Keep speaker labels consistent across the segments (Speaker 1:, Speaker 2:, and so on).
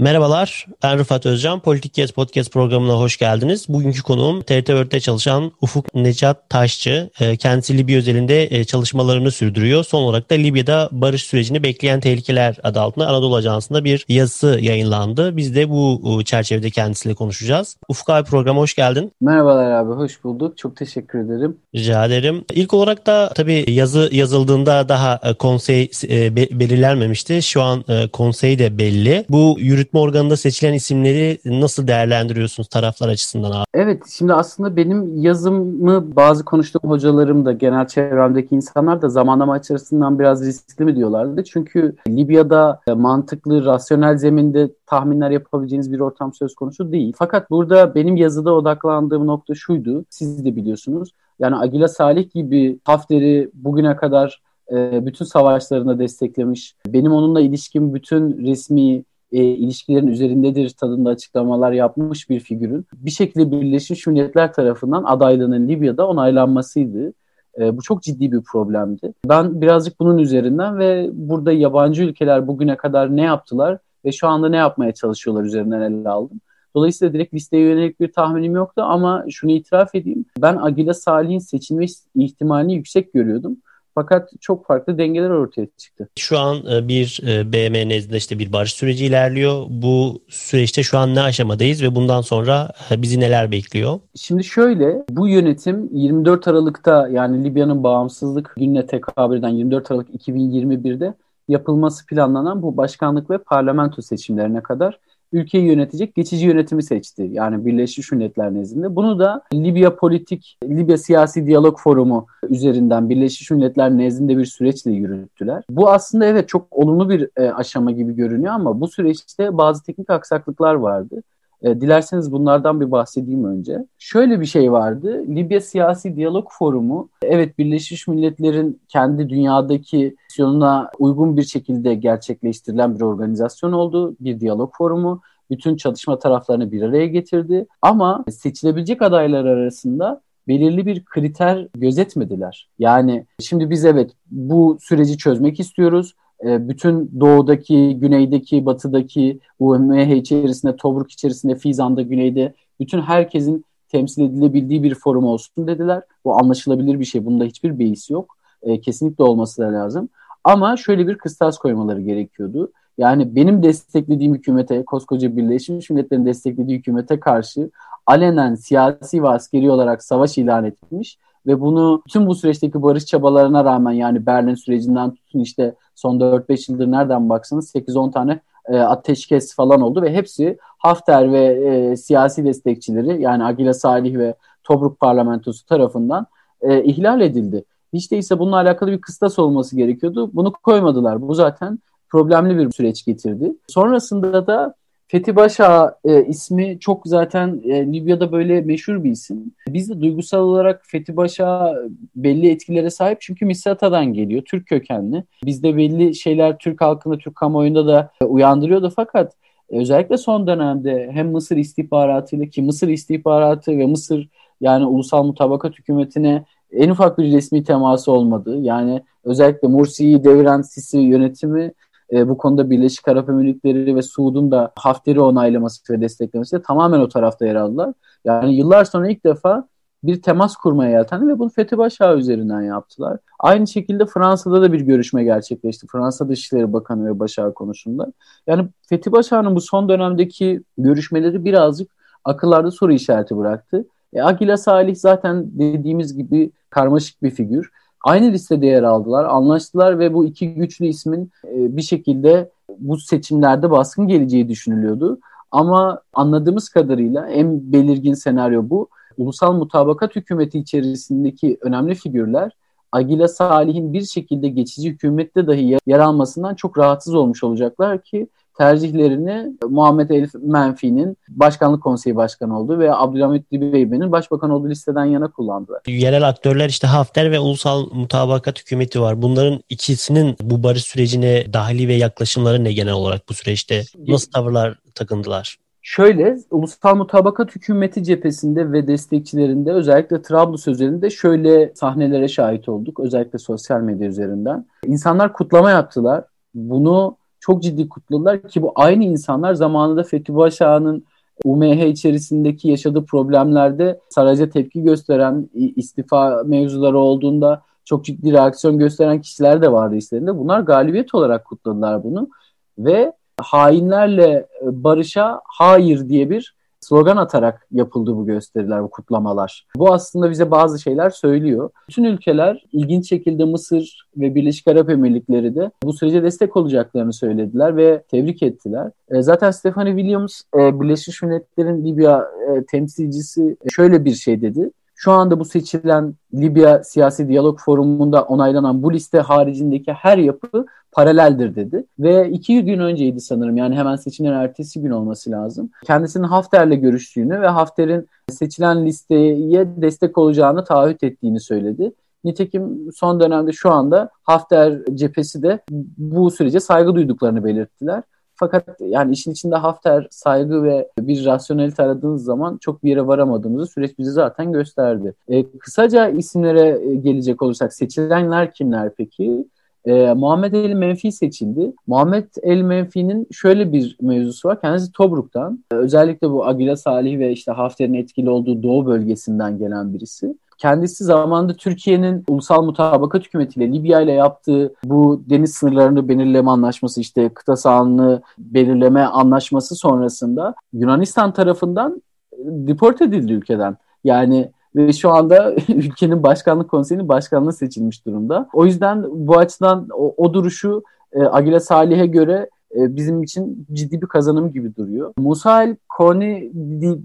Speaker 1: Merhabalar, ben Rıfat Özcan. Politik Kes Podcast programına hoş geldiniz. Bugünkü konuğum TRT Word'de çalışan Ufuk Necat Taşçı. Ee, kendisi Libya özelinde e, çalışmalarını sürdürüyor. Son olarak da Libya'da barış sürecini bekleyen tehlikeler adı altında Anadolu Ajansı'nda bir yazısı yayınlandı. Biz de bu çerçevede kendisiyle konuşacağız. Ufuk abi programa hoş geldin.
Speaker 2: Merhabalar abi, hoş bulduk. Çok teşekkür ederim.
Speaker 1: Rica ederim. İlk olarak da tabii yazı yazıldığında daha e, konsey e, belirlenmemişti. Şu an konsey de belli. Bu yürüt yürütme organında seçilen isimleri nasıl değerlendiriyorsunuz taraflar açısından abi?
Speaker 2: Evet şimdi aslında benim yazımı bazı konuştuğum hocalarım da genel çevremdeki insanlar da zamanlama açısından biraz riskli mi diyorlardı. Çünkü Libya'da mantıklı, rasyonel zeminde tahminler yapabileceğiniz bir ortam söz konusu değil. Fakat burada benim yazıda odaklandığım nokta şuydu. Siz de biliyorsunuz. Yani Agila Salih gibi Hafter'i bugüne kadar bütün savaşlarında desteklemiş. Benim onunla ilişkim bütün resmi e, ilişkilerin üzerindedir tadında açıklamalar yapmış bir figürün bir şekilde Birleşmiş Milletler tarafından adaylığının Libya'da onaylanmasıydı. E, bu çok ciddi bir problemdi. Ben birazcık bunun üzerinden ve burada yabancı ülkeler bugüne kadar ne yaptılar ve şu anda ne yapmaya çalışıyorlar üzerinden ele aldım. Dolayısıyla direkt listeye yönelik bir tahminim yoktu ama şunu itiraf edeyim. Ben Agila Salih'in seçilme ihtimalini yüksek görüyordum. Fakat çok farklı dengeler ortaya çıktı.
Speaker 1: Şu an e, bir e, BM nezdinde işte bir barış süreci ilerliyor. Bu süreçte şu an ne aşamadayız ve bundan sonra e, bizi neler bekliyor?
Speaker 2: Şimdi şöyle bu yönetim 24 Aralık'ta yani Libya'nın bağımsızlık gününe tekabül eden 24 Aralık 2021'de yapılması planlanan bu başkanlık ve parlamento seçimlerine kadar ülkeyi yönetecek geçici yönetimi seçti. Yani Birleşmiş Milletler nezdinde. Bunu da Libya Politik, Libya Siyasi Diyalog Forumu üzerinden Birleşmiş Milletler nezdinde bir süreçle yürüttüler. Bu aslında evet çok olumlu bir e, aşama gibi görünüyor ama bu süreçte bazı teknik aksaklıklar vardı. E, dilerseniz bunlardan bir bahsedeyim önce. Şöyle bir şey vardı. Libya Siyasi Diyalog Forumu, evet Birleşmiş Milletler'in kendi dünyadaki misyonuna uygun bir şekilde gerçekleştirilen bir organizasyon oldu. Bir diyalog forumu. Bütün çalışma taraflarını bir araya getirdi. Ama seçilebilecek adaylar arasında belirli bir kriter gözetmediler. Yani şimdi biz evet bu süreci çözmek istiyoruz e, bütün doğudaki, güneydeki, batıdaki, UMH içerisinde, Tobruk içerisinde, Fizan'da, güneyde bütün herkesin temsil edilebildiği bir forum olsun dediler. Bu anlaşılabilir bir şey. Bunda hiçbir beis yok. E, kesinlikle olması da lazım. Ama şöyle bir kıstas koymaları gerekiyordu. Yani benim desteklediğim hükümete, koskoca Birleşmiş Milletler'in desteklediği hükümete karşı alenen siyasi ve askeri olarak savaş ilan etmiş ve bunu tüm bu süreçteki barış çabalarına rağmen yani Berlin sürecinden tutun işte son 4-5 yıldır nereden baksanız 8-10 tane e, ateşkes falan oldu ve hepsi Hafter ve e, siyasi destekçileri yani Agila Salih ve Tobruk parlamentosu tarafından e, ihlal edildi. Hiç değilse bununla alakalı bir kıstas olması gerekiyordu. Bunu koymadılar. Bu zaten problemli bir süreç getirdi. Sonrasında da Fethi Başa e, ismi çok zaten e, Libya'da böyle meşhur bir isim. Biz de duygusal olarak Fethi Başa belli etkilere sahip çünkü Misrata'dan geliyor. Türk kökenli. Bizde belli şeyler Türk halkında, Türk kamuoyunda da e, uyandırıyordu fakat e, özellikle son dönemde hem Mısır istihbaratıyla ki Mısır istihbaratı ve Mısır yani ulusal mutabakat hükümetine en ufak bir resmi teması olmadı. Yani özellikle Mursi'yi deviren Sisi yönetimi e, bu konuda Birleşik Arap Emirlikleri ve Suud'un da Hafter'i onaylaması ve desteklemesi de tamamen o tarafta yer aldılar. Yani yıllar sonra ilk defa bir temas kurmaya yeltendi ve bunu Fethi Başağı üzerinden yaptılar. Aynı şekilde Fransa'da da bir görüşme gerçekleşti. Fransa Dışişleri Bakanı ve Başağı konusunda. Yani Fethi Başağı'nın bu son dönemdeki görüşmeleri birazcık akıllarda soru işareti bıraktı. E, Agila Salih zaten dediğimiz gibi karmaşık bir figür aynı listede yer aldılar, anlaştılar ve bu iki güçlü ismin e, bir şekilde bu seçimlerde baskın geleceği düşünülüyordu. Ama anladığımız kadarıyla en belirgin senaryo bu. Ulusal mutabakat hükümeti içerisindeki önemli figürler Agila Salih'in bir şekilde geçici hükümette dahi yer almasından çok rahatsız olmuş olacaklar ki tercihlerini Muhammed El Menfi'nin başkanlık konseyi başkanı olduğu ve Abdülhamit Dibeybe'nin başbakan olduğu listeden yana kullandılar.
Speaker 1: Yerel aktörler işte Hafter ve Ulusal Mutabakat Hükümeti var. Bunların ikisinin bu barış sürecine dahili ve yaklaşımları ne genel olarak bu süreçte? Nasıl tavırlar takındılar?
Speaker 2: Şöyle, Ulusal Mutabakat Hükümeti cephesinde ve destekçilerinde özellikle Trablus üzerinde şöyle sahnelere şahit olduk. Özellikle sosyal medya üzerinden. İnsanlar kutlama yaptılar. Bunu çok ciddi kutladılar ki bu aynı insanlar zamanında Fethi Başağ'ın UMH içerisindeki yaşadığı problemlerde Sarayca tepki gösteren istifa mevzuları olduğunda çok ciddi reaksiyon gösteren kişiler de vardı işlerinde. Bunlar galibiyet olarak kutladılar bunu ve hainlerle barışa hayır diye bir slogan atarak yapıldı bu gösteriler, bu kutlamalar. Bu aslında bize bazı şeyler söylüyor. Bütün ülkeler ilginç şekilde Mısır ve Birleşik Arap Emirlikleri de bu sürece destek olacaklarını söylediler ve tebrik ettiler. E, zaten Stephanie Williams, e, Birleşmiş Milletler'in Libya e, temsilcisi şöyle bir şey dedi. Şu anda bu seçilen Libya Siyasi Diyalog Forumu'nda onaylanan bu liste haricindeki her yapı paraleldir dedi. Ve iki gün önceydi sanırım yani hemen seçimlerin ertesi gün olması lazım. Kendisinin Hafter'le görüştüğünü ve Hafter'in seçilen listeye destek olacağını taahhüt ettiğini söyledi. Nitekim son dönemde şu anda Hafter cephesi de bu sürece saygı duyduklarını belirttiler. Fakat yani işin içinde Hafter saygı ve bir rasyonelite aradığınız zaman çok bir yere varamadığımızı süreç bize zaten gösterdi. E, kısaca isimlere e, gelecek olursak seçilenler kimler peki? E, Muhammed El Menfi seçildi. Muhammed El Menfi'nin şöyle bir mevzusu var. Kendisi Tobruk'tan. E, özellikle bu Agila Salih ve işte Hafter'in etkili olduğu Doğu bölgesinden gelen birisi. Kendisi zamanında Türkiye'nin ulusal mutabakat hükümetiyle Libya ile yaptığı bu deniz sınırlarını belirleme anlaşması işte kıta sahanlığı belirleme anlaşması sonrasında Yunanistan tarafından deport edildi ülkeden. Yani ve şu anda ülkenin başkanlık konseyinin başkanlığı seçilmiş durumda. O yüzden bu açıdan o, o duruşu e, Agile Salih'e göre e, bizim için ciddi bir kazanım gibi duruyor. Musa El Koni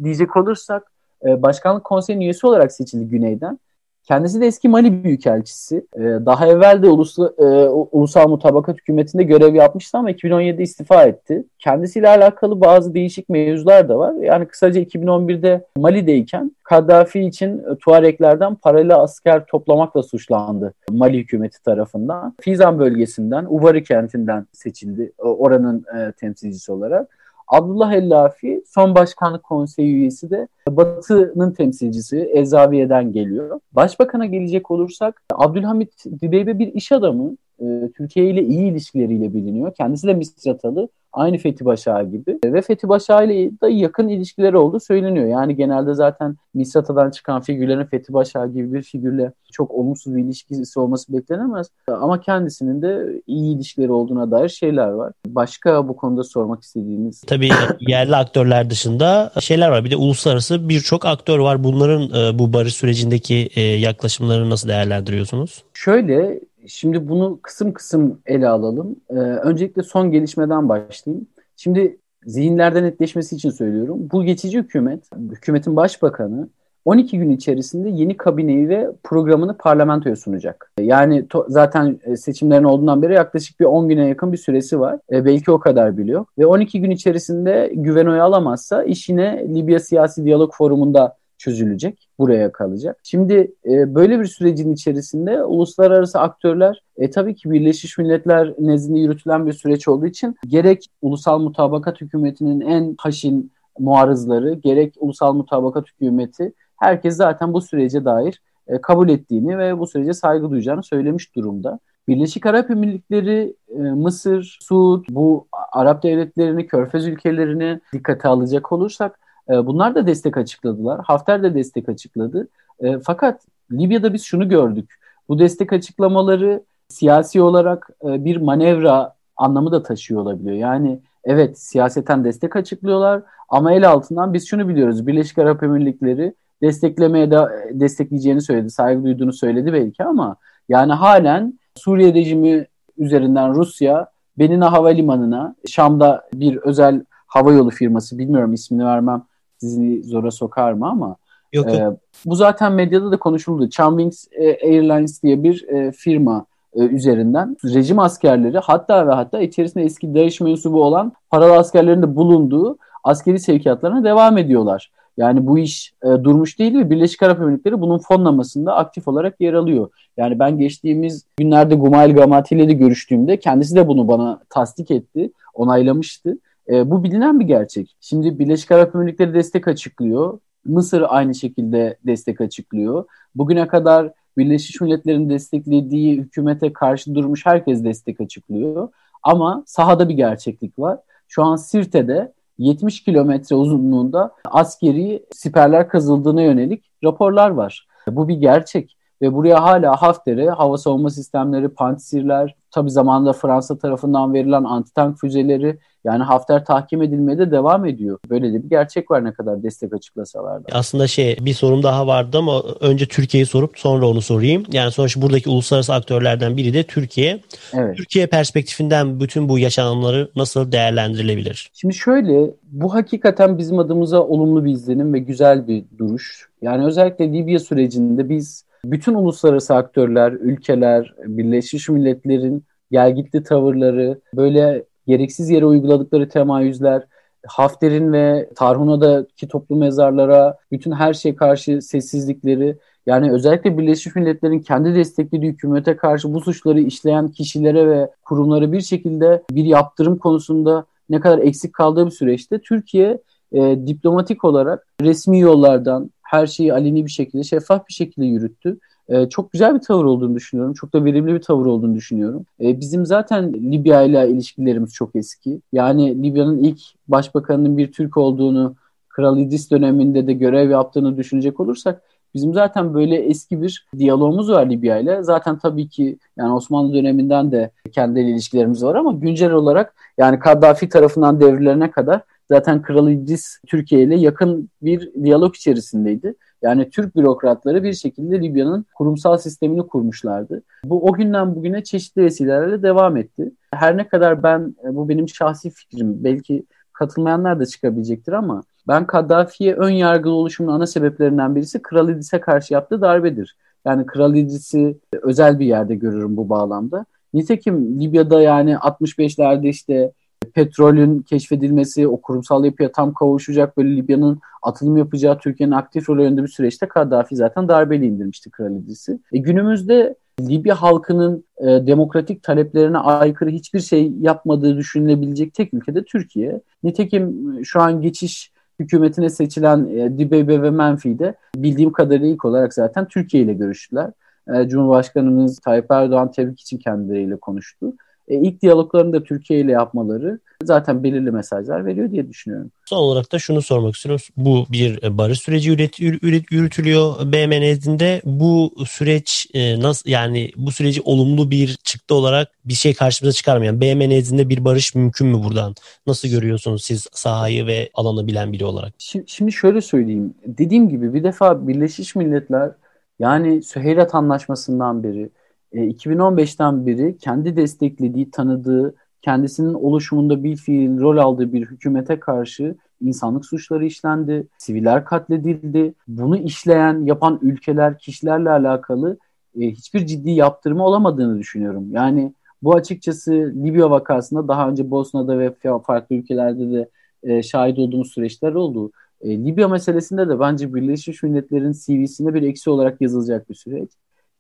Speaker 2: diyecek olursak e, başkanlık konseyinin üyesi olarak seçildi Güney'den. Kendisi de eski Mali Büyükelçisi. Ee, daha evvel de Ulusal, e, Ulusal Mutabakat Hükümeti'nde görev yapmıştı ama 2017'de istifa etti. Kendisiyle alakalı bazı değişik mevzular da var. Yani kısaca 2011'de Mali'deyken Kaddafi için e, Tuareklerden paralı asker toplamakla suçlandı Mali hükümeti tarafından. Fizan bölgesinden, Uvari kentinden seçildi oranın e, temsilcisi olarak. Abdullah Ellafi son başkanlık konseyi üyesi de Batı'nın temsilcisi Ezaviye'den geliyor. Başbakan'a gelecek olursak Abdülhamit Dibeybe bir iş adamı. E, Türkiye ile iyi ilişkileriyle biliniyor. Kendisi de Misratalı. Aynı Fethi Başağı gibi. Ve Fethi Başağı ile de yakın ilişkileri olduğu söyleniyor. Yani genelde zaten Misrata'dan çıkan figürlerin Fethi Başağı gibi bir figürle çok olumsuz bir ilişkisi olması beklenemez. Ama kendisinin de iyi ilişkileri olduğuna dair şeyler var. Başka bu konuda sormak istediğiniz?
Speaker 1: Tabii yerli aktörler dışında şeyler var. Bir de uluslararası birçok aktör var. Bunların e, bu barış sürecindeki e, yaklaşımlarını nasıl değerlendiriyorsunuz?
Speaker 2: Şöyle Şimdi bunu kısım kısım ele alalım. Ee, öncelikle son gelişmeden başlayayım. Şimdi zihinlerde netleşmesi için söylüyorum. Bu geçici hükümet, hükümetin başbakanı 12 gün içerisinde yeni kabineyi ve programını parlamentoya sunacak. Yani to- zaten e, seçimlerin olduğundan beri yaklaşık bir 10 güne yakın bir süresi var. E, belki o kadar biliyor. Ve 12 gün içerisinde güven oyu alamazsa işine Libya Siyasi Diyalog Forumu'nda çözülecek. Buraya kalacak. Şimdi e, böyle bir sürecin içerisinde uluslararası aktörler e, tabii ki Birleşmiş Milletler nezdinde yürütülen bir süreç olduğu için gerek ulusal mutabakat hükümetinin en haşin muarızları gerek ulusal mutabakat hükümeti herkes zaten bu sürece dair e, kabul ettiğini ve bu sürece saygı duyacağını söylemiş durumda. Birleşik Arap Emirlikleri, e, Mısır, Suud, bu Arap devletlerini, Körfez ülkelerini dikkate alacak olursak e, bunlar da destek açıkladılar. Hafter de destek açıkladı. E, fakat Libya'da biz şunu gördük. Bu destek açıklamaları siyasi olarak e, bir manevra anlamı da taşıyor olabiliyor. Yani evet siyaseten destek açıklıyorlar ama el altından biz şunu biliyoruz. Birleşik Arap Emirlikleri desteklemeye de destekleyeceğini söyledi, saygı duyduğunu söyledi belki ama yani halen Suriye rejimi üzerinden Rusya Benina Havalimanı'na Şam'da bir özel havayolu firması bilmiyorum ismini vermem sizi zora sokar mı ama yok, yok. E, bu zaten medyada da konuşuldu. Chumwings e, Airlines diye bir e, firma e, üzerinden rejim askerleri hatta ve hatta içerisinde eski DAEŞ mensubu olan paralı askerlerin de bulunduğu askeri sevkiyatlarına devam ediyorlar. Yani bu iş e, durmuş değil ve Birleşik Arap Emirlikleri bunun fonlamasında aktif olarak yer alıyor. Yani ben geçtiğimiz günlerde Gumail Gamati ile de görüştüğümde kendisi de bunu bana tasdik etti, onaylamıştı. E, bu bilinen bir gerçek. Şimdi Birleşik Arap Emirlikleri destek açıklıyor. Mısır aynı şekilde destek açıklıyor. Bugüne kadar Birleşmiş Milletler'in desteklediği hükümete karşı durmuş herkes destek açıklıyor. Ama sahada bir gerçeklik var. Şu an Sirte'de 70 kilometre uzunluğunda askeri siperler kazıldığına yönelik raporlar var. Bu bir gerçek ve buraya hala Hafter'e hava savunma sistemleri, pantsirler, tabi zamanında Fransa tarafından verilen antitank füzeleri yani Hafter tahkim edilmeye de devam ediyor. Böyle de bir gerçek var ne kadar destek açıklasalar da.
Speaker 1: Aslında şey bir sorum daha vardı ama önce Türkiye'yi sorup sonra onu sorayım. Yani sonuçta buradaki uluslararası aktörlerden biri de Türkiye. Evet. Türkiye perspektifinden bütün bu yaşananları nasıl değerlendirilebilir?
Speaker 2: Şimdi şöyle bu hakikaten bizim adımıza olumlu bir izlenim ve güzel bir duruş. Yani özellikle Libya sürecinde biz bütün uluslararası aktörler, ülkeler, Birleşmiş Milletler'in gelgitli tavırları, böyle gereksiz yere uyguladıkları temayüzler, Hafter'in ve Tarhuna'daki toplu mezarlara bütün her şey karşı sessizlikleri yani özellikle Birleşmiş Milletler'in kendi desteklediği hükümete karşı bu suçları işleyen kişilere ve kurumlara bir şekilde bir yaptırım konusunda ne kadar eksik kaldığı bir süreçte Türkiye e, diplomatik olarak resmi yollardan her şeyi aleni bir şekilde, şeffaf bir şekilde yürüttü e, çok güzel bir tavır olduğunu düşünüyorum. Çok da verimli bir tavır olduğunu düşünüyorum. E, bizim zaten Libya ile ilişkilerimiz çok eski. Yani Libya'nın ilk başbakanının bir Türk olduğunu, Kral İdris döneminde de görev yaptığını düşünecek olursak Bizim zaten böyle eski bir diyalogumuz var Libya ile. Zaten tabii ki yani Osmanlı döneminden de kendi ilişkilerimiz var ama güncel olarak yani Kaddafi tarafından devrilerine kadar zaten Kral İdris Türkiye ile yakın bir diyalog içerisindeydi. Yani Türk bürokratları bir şekilde Libya'nın kurumsal sistemini kurmuşlardı. Bu o günden bugüne çeşitli vesilelerle devam etti. Her ne kadar ben bu benim şahsi fikrim belki katılmayanlar da çıkabilecektir ama ben Kaddafi'ye ön yargılı oluşumun ana sebeplerinden birisi Kral İdris'e karşı yaptığı darbedir. Yani Kral İdris'i özel bir yerde görürüm bu bağlamda. Nitekim Libya'da yani 65'lerde işte petrolün keşfedilmesi, o kurumsal yapıya tam kavuşacak böyle Libya'nın atılım yapacağı Türkiye'nin aktif rol oynadığı bir süreçte Kaddafi zaten darbeli indirmişti Kral İdris'i. E, günümüzde Libya halkının e, demokratik taleplerine aykırı hiçbir şey yapmadığı düşünülebilecek tek ülke de Türkiye. Nitekim şu an geçiş hükümetine seçilen e, Dibebe ve Menfi'de bildiğim kadarıyla ilk olarak zaten Türkiye ile görüştüler. E, Cumhurbaşkanımız Tayyip Erdoğan tebrik için kendileriyle konuştu. E, ilk diyaloglarını da Türkiye ile yapmaları zaten belirli mesajlar veriyor diye düşünüyorum.
Speaker 1: Son olarak da şunu sormak istiyorum. Bu bir barış süreci üret, üret, yürütülüyor BM nezdinde. Bu süreç e, nasıl yani bu süreci olumlu bir çıktı olarak bir şey karşımıza çıkarmayan BM nezdinde bir barış mümkün mü buradan? Nasıl görüyorsunuz siz sahayı ve alanı bilen biri olarak?
Speaker 2: Şimdi, şimdi şöyle söyleyeyim. Dediğim gibi bir defa Birleşmiş Milletler yani Süheyrat Anlaşması'ndan beri 2015'ten e, beri kendi desteklediği, tanıdığı, kendisinin oluşumunda bir fiil rol aldığı bir hükümete karşı insanlık suçları işlendi, siviller katledildi. Bunu işleyen, yapan ülkeler, kişilerle alakalı e, hiçbir ciddi yaptırımı olamadığını düşünüyorum. Yani bu açıkçası Libya vakasında daha önce Bosna'da ve farklı ülkelerde de e, şahit olduğumuz süreçler oldu. E, Libya meselesinde de bence Birleşmiş Milletler'in CV'sine bir eksi olarak yazılacak bir süreç.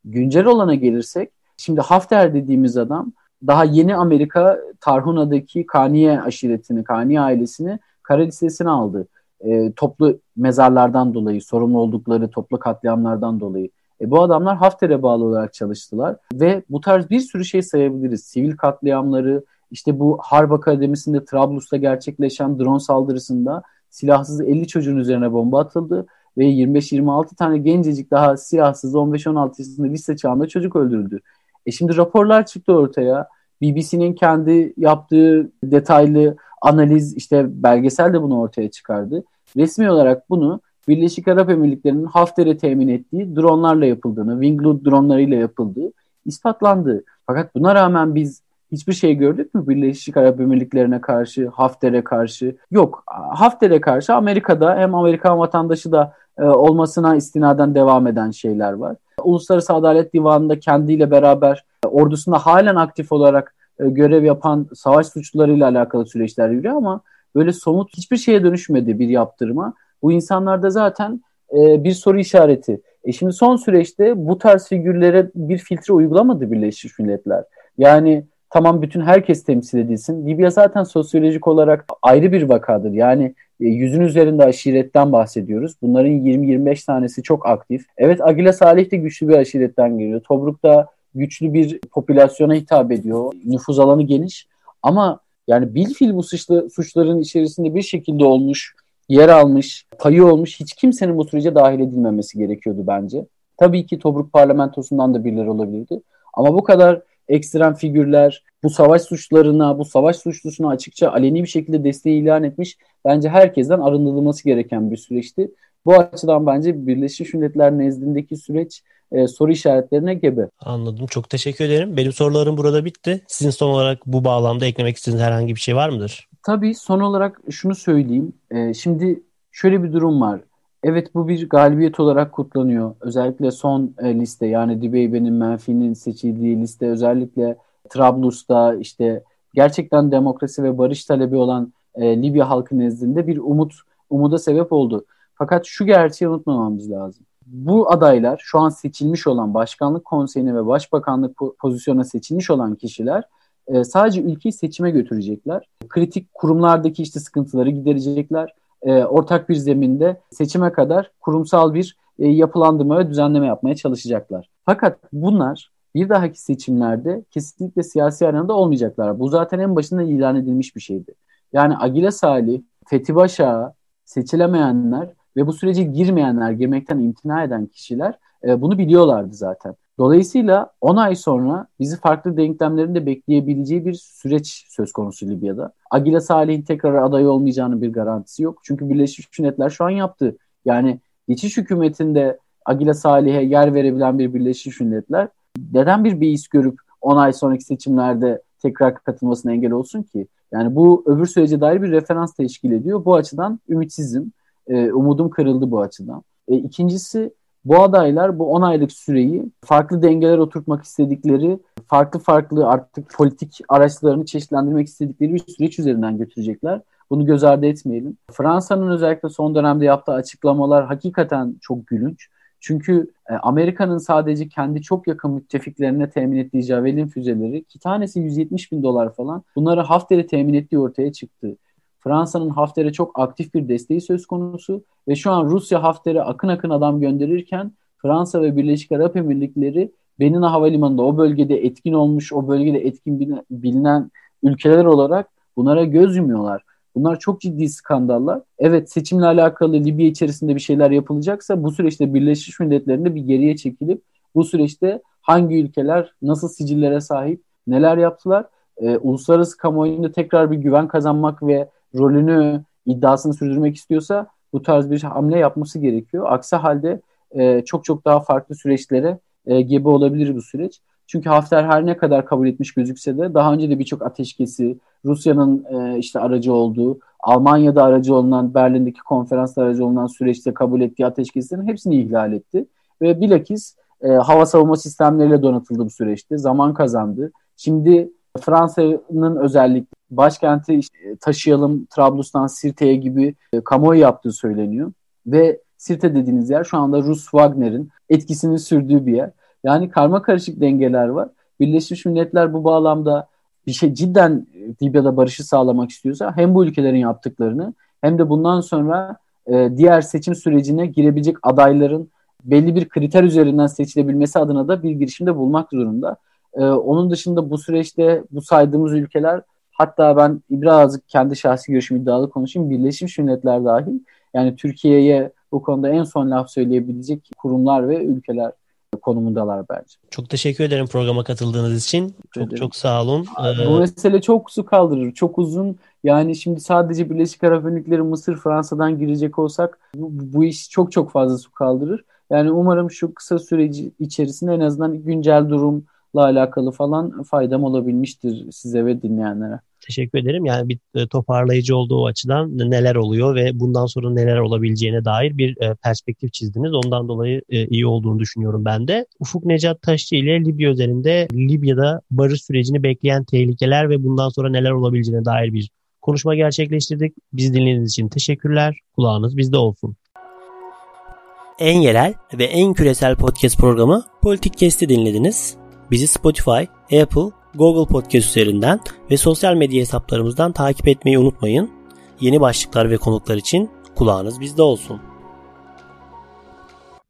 Speaker 2: Güncel olana gelirsek, şimdi Hafter dediğimiz adam daha yeni Amerika Tarhuna'daki Kaniye aşiretini, Kaniye ailesini kara listesine aldı. E, toplu mezarlardan dolayı, sorumlu oldukları toplu katliamlardan dolayı. E, bu adamlar Hafter'e bağlı olarak çalıştılar ve bu tarz bir sürü şey sayabiliriz. Sivil katliamları, işte bu Harp Akademisi'nde Trablus'ta gerçekleşen drone saldırısında silahsız 50 çocuğun üzerine bomba atıldı ve 25-26 tane gencecik daha silahsız 15-16 yaşında lise çağında çocuk öldürüldü. E şimdi raporlar çıktı ortaya. BBC'nin kendi yaptığı detaylı analiz işte belgesel de bunu ortaya çıkardı. Resmi olarak bunu Birleşik Arap Emirlikleri'nin Hafter'e temin ettiği dronlarla yapıldığını, Winglood dronlarıyla yapıldığı ispatlandı. Fakat buna rağmen biz hiçbir şey gördük mü Birleşik Arap Emirlikleri'ne karşı, Hafter'e karşı? Yok. Hafter'e karşı Amerika'da hem Amerikan vatandaşı da e, olmasına istinaden devam eden şeyler var. Uluslararası Adalet Divanı'nda kendiyle beraber e, ordusunda halen aktif olarak e, görev yapan savaş suçlularıyla alakalı süreçler yürüyor ama böyle somut hiçbir şeye dönüşmedi bir yaptırıma. Bu insanlarda zaten bir soru işareti. E şimdi son süreçte bu tarz figürlere bir filtre uygulamadı Birleşmiş Milletler. Yani tamam bütün herkes temsil edilsin. Libya zaten sosyolojik olarak ayrı bir vakadır. Yani yüzün üzerinde aşiretten bahsediyoruz. Bunların 20-25 tanesi çok aktif. Evet Agila Salih de güçlü bir aşiretten geliyor. Tobruk da güçlü bir popülasyona hitap ediyor. Nüfuz alanı geniş. Ama yani bilfil bu suçlu, suçların içerisinde bir şekilde olmuş, yer almış, payı olmuş hiç kimsenin bu sürece dahil edilmemesi gerekiyordu bence. Tabii ki Tobruk parlamentosundan da birileri olabilirdi. Ama bu kadar ekstrem figürler bu savaş suçlarına, bu savaş suçlusuna açıkça aleni bir şekilde desteği ilan etmiş. Bence herkesten arındırılması gereken bir süreçti. Bu açıdan bence Birleşmiş Milletler nezdindeki süreç e, soru işaretlerine gebe.
Speaker 1: Anladım. Çok teşekkür ederim. Benim sorularım burada bitti. Sizin son olarak bu bağlamda eklemek istediğiniz herhangi bir şey var mıdır?
Speaker 2: Tabii son olarak şunu söyleyeyim. E, şimdi şöyle bir durum var. Evet bu bir galibiyet olarak kutlanıyor. Özellikle son e, liste yani Dibeybe'nin, Menfi'nin seçildiği liste özellikle Trablus'ta işte gerçekten demokrasi ve barış talebi olan e, Libya halkı nezdinde bir umut umuda sebep oldu. Fakat şu gerçeği unutmamamız lazım. Bu adaylar şu an seçilmiş olan başkanlık konseyine ve başbakanlık pozisyona seçilmiş olan kişiler e, sadece ülkeyi seçime götürecekler. Kritik kurumlardaki işte sıkıntıları giderecekler e, ortak bir zeminde seçime kadar kurumsal bir e, yapılandırma ve düzenleme yapmaya çalışacaklar. Fakat bunlar bir dahaki seçimlerde kesinlikle siyasi arenada olmayacaklar. Bu zaten en başında ilan edilmiş bir şeydi. Yani Agile Salih, Fethi Başağı, seçilemeyenler ve bu sürece girmeyenler, girmekten imtina eden kişiler e, bunu biliyorlardı zaten. Dolayısıyla 10 ay sonra bizi farklı denklemlerin de bekleyebileceği bir süreç söz konusu Libya'da. Agile Salih'in tekrar aday olmayacağının bir garantisi yok. Çünkü Birleşmiş Milletler şu an yaptı. Yani geçiş hükümetinde Agile Salih'e yer verebilen bir Birleşmiş Milletler neden bir beis görüp 10 ay sonraki seçimlerde tekrar katılmasına engel olsun ki? Yani bu öbür sürece dair bir referans teşkil ediyor. Bu açıdan ümitsizim. E, umudum kırıldı bu açıdan. E, ikincisi bu adaylar bu 10 aylık süreyi farklı dengeler oturtmak istedikleri, farklı farklı artık politik araçlarını çeşitlendirmek istedikleri bir süreç üzerinden götürecekler. Bunu göz ardı etmeyelim. Fransa'nın özellikle son dönemde yaptığı açıklamalar hakikaten çok gülünç. Çünkü e, Amerika'nın sadece kendi çok yakın müttefiklerine temin ettiği Javelin füzeleri ki tanesi 170 bin dolar falan bunları Hafter'e temin ettiği ortaya çıktı. Fransa'nın Hafter'e çok aktif bir desteği söz konusu ve şu an Rusya Hafter'e akın akın adam gönderirken Fransa ve Birleşik Arap Emirlikleri Benina Havalimanı'nda o bölgede etkin olmuş, o bölgede etkin bilinen ülkeler olarak bunlara göz yumuyorlar. Bunlar çok ciddi skandallar. Evet seçimle alakalı Libya içerisinde bir şeyler yapılacaksa bu süreçte Birleşmiş Milletler'in de bir geriye çekilip bu süreçte hangi ülkeler nasıl sicillere sahip neler yaptılar? Ee, uluslararası kamuoyunda tekrar bir güven kazanmak ve rolünü, iddiasını sürdürmek istiyorsa bu tarz bir hamle yapması gerekiyor. Aksi halde e, çok çok daha farklı süreçlere e, gebe olabilir bu süreç. Çünkü Hafter her ne kadar kabul etmiş gözükse de daha önce de birçok ateşkesi, Rusya'nın e, işte aracı olduğu, Almanya'da aracı olunan, Berlin'deki konferansta aracı olunan süreçte kabul ettiği ateşkeslerin hepsini ihlal etti. Ve bilakis e, hava savunma sistemleriyle donatıldı bu süreçte. Zaman kazandı. Şimdi Fransa'nın özellikle başkenti işte, taşıyalım Trablus'tan Sirte'ye gibi e, kamuoyu yaptığı söyleniyor. Ve Sirte dediğiniz yer şu anda Rus Wagner'in etkisini sürdüğü bir yer. Yani karma karışık dengeler var. Birleşmiş Milletler bu bağlamda bir şey cidden Libya'da barışı sağlamak istiyorsa hem bu ülkelerin yaptıklarını hem de bundan sonra e, diğer seçim sürecine girebilecek adayların belli bir kriter üzerinden seçilebilmesi adına da bir girişimde bulmak zorunda. E, onun dışında bu süreçte bu saydığımız ülkeler hatta ben birazcık kendi şahsi görüşüm iddialı konuşayım. Birleşmiş Milletler dahil yani Türkiye'ye bu konuda en son laf söyleyebilecek kurumlar ve ülkeler konumundalar bence.
Speaker 1: Çok teşekkür ederim programa katıldığınız için. Çok çok sağ olun.
Speaker 2: Ee... Bu mesele çok su kaldırır. Çok uzun. Yani şimdi sadece Birleşik Arap Emirlikleri, Mısır, Fransa'dan girecek olsak bu, bu iş çok çok fazla su kaldırır. Yani umarım şu kısa süreci içerisinde en azından güncel durumla alakalı falan faydam olabilmiştir size ve dinleyenlere.
Speaker 1: Teşekkür ederim. Yani bir e, toparlayıcı olduğu açıdan neler oluyor ve bundan sonra neler olabileceğine dair bir e, perspektif çizdiniz. Ondan dolayı e, iyi olduğunu düşünüyorum ben de. Ufuk Necat Taşçı ile Libya üzerinde Libya'da barış sürecini bekleyen tehlikeler ve bundan sonra neler olabileceğine dair bir konuşma gerçekleştirdik. Biz dinlediğiniz için teşekkürler. Kulağınız bizde olsun. En yerel ve en küresel podcast programı Politik Kesti dinlediniz. Bizi Spotify, Apple, Google Podcast üzerinden ve sosyal medya hesaplarımızdan takip etmeyi unutmayın. Yeni başlıklar ve konuklar için kulağınız bizde olsun.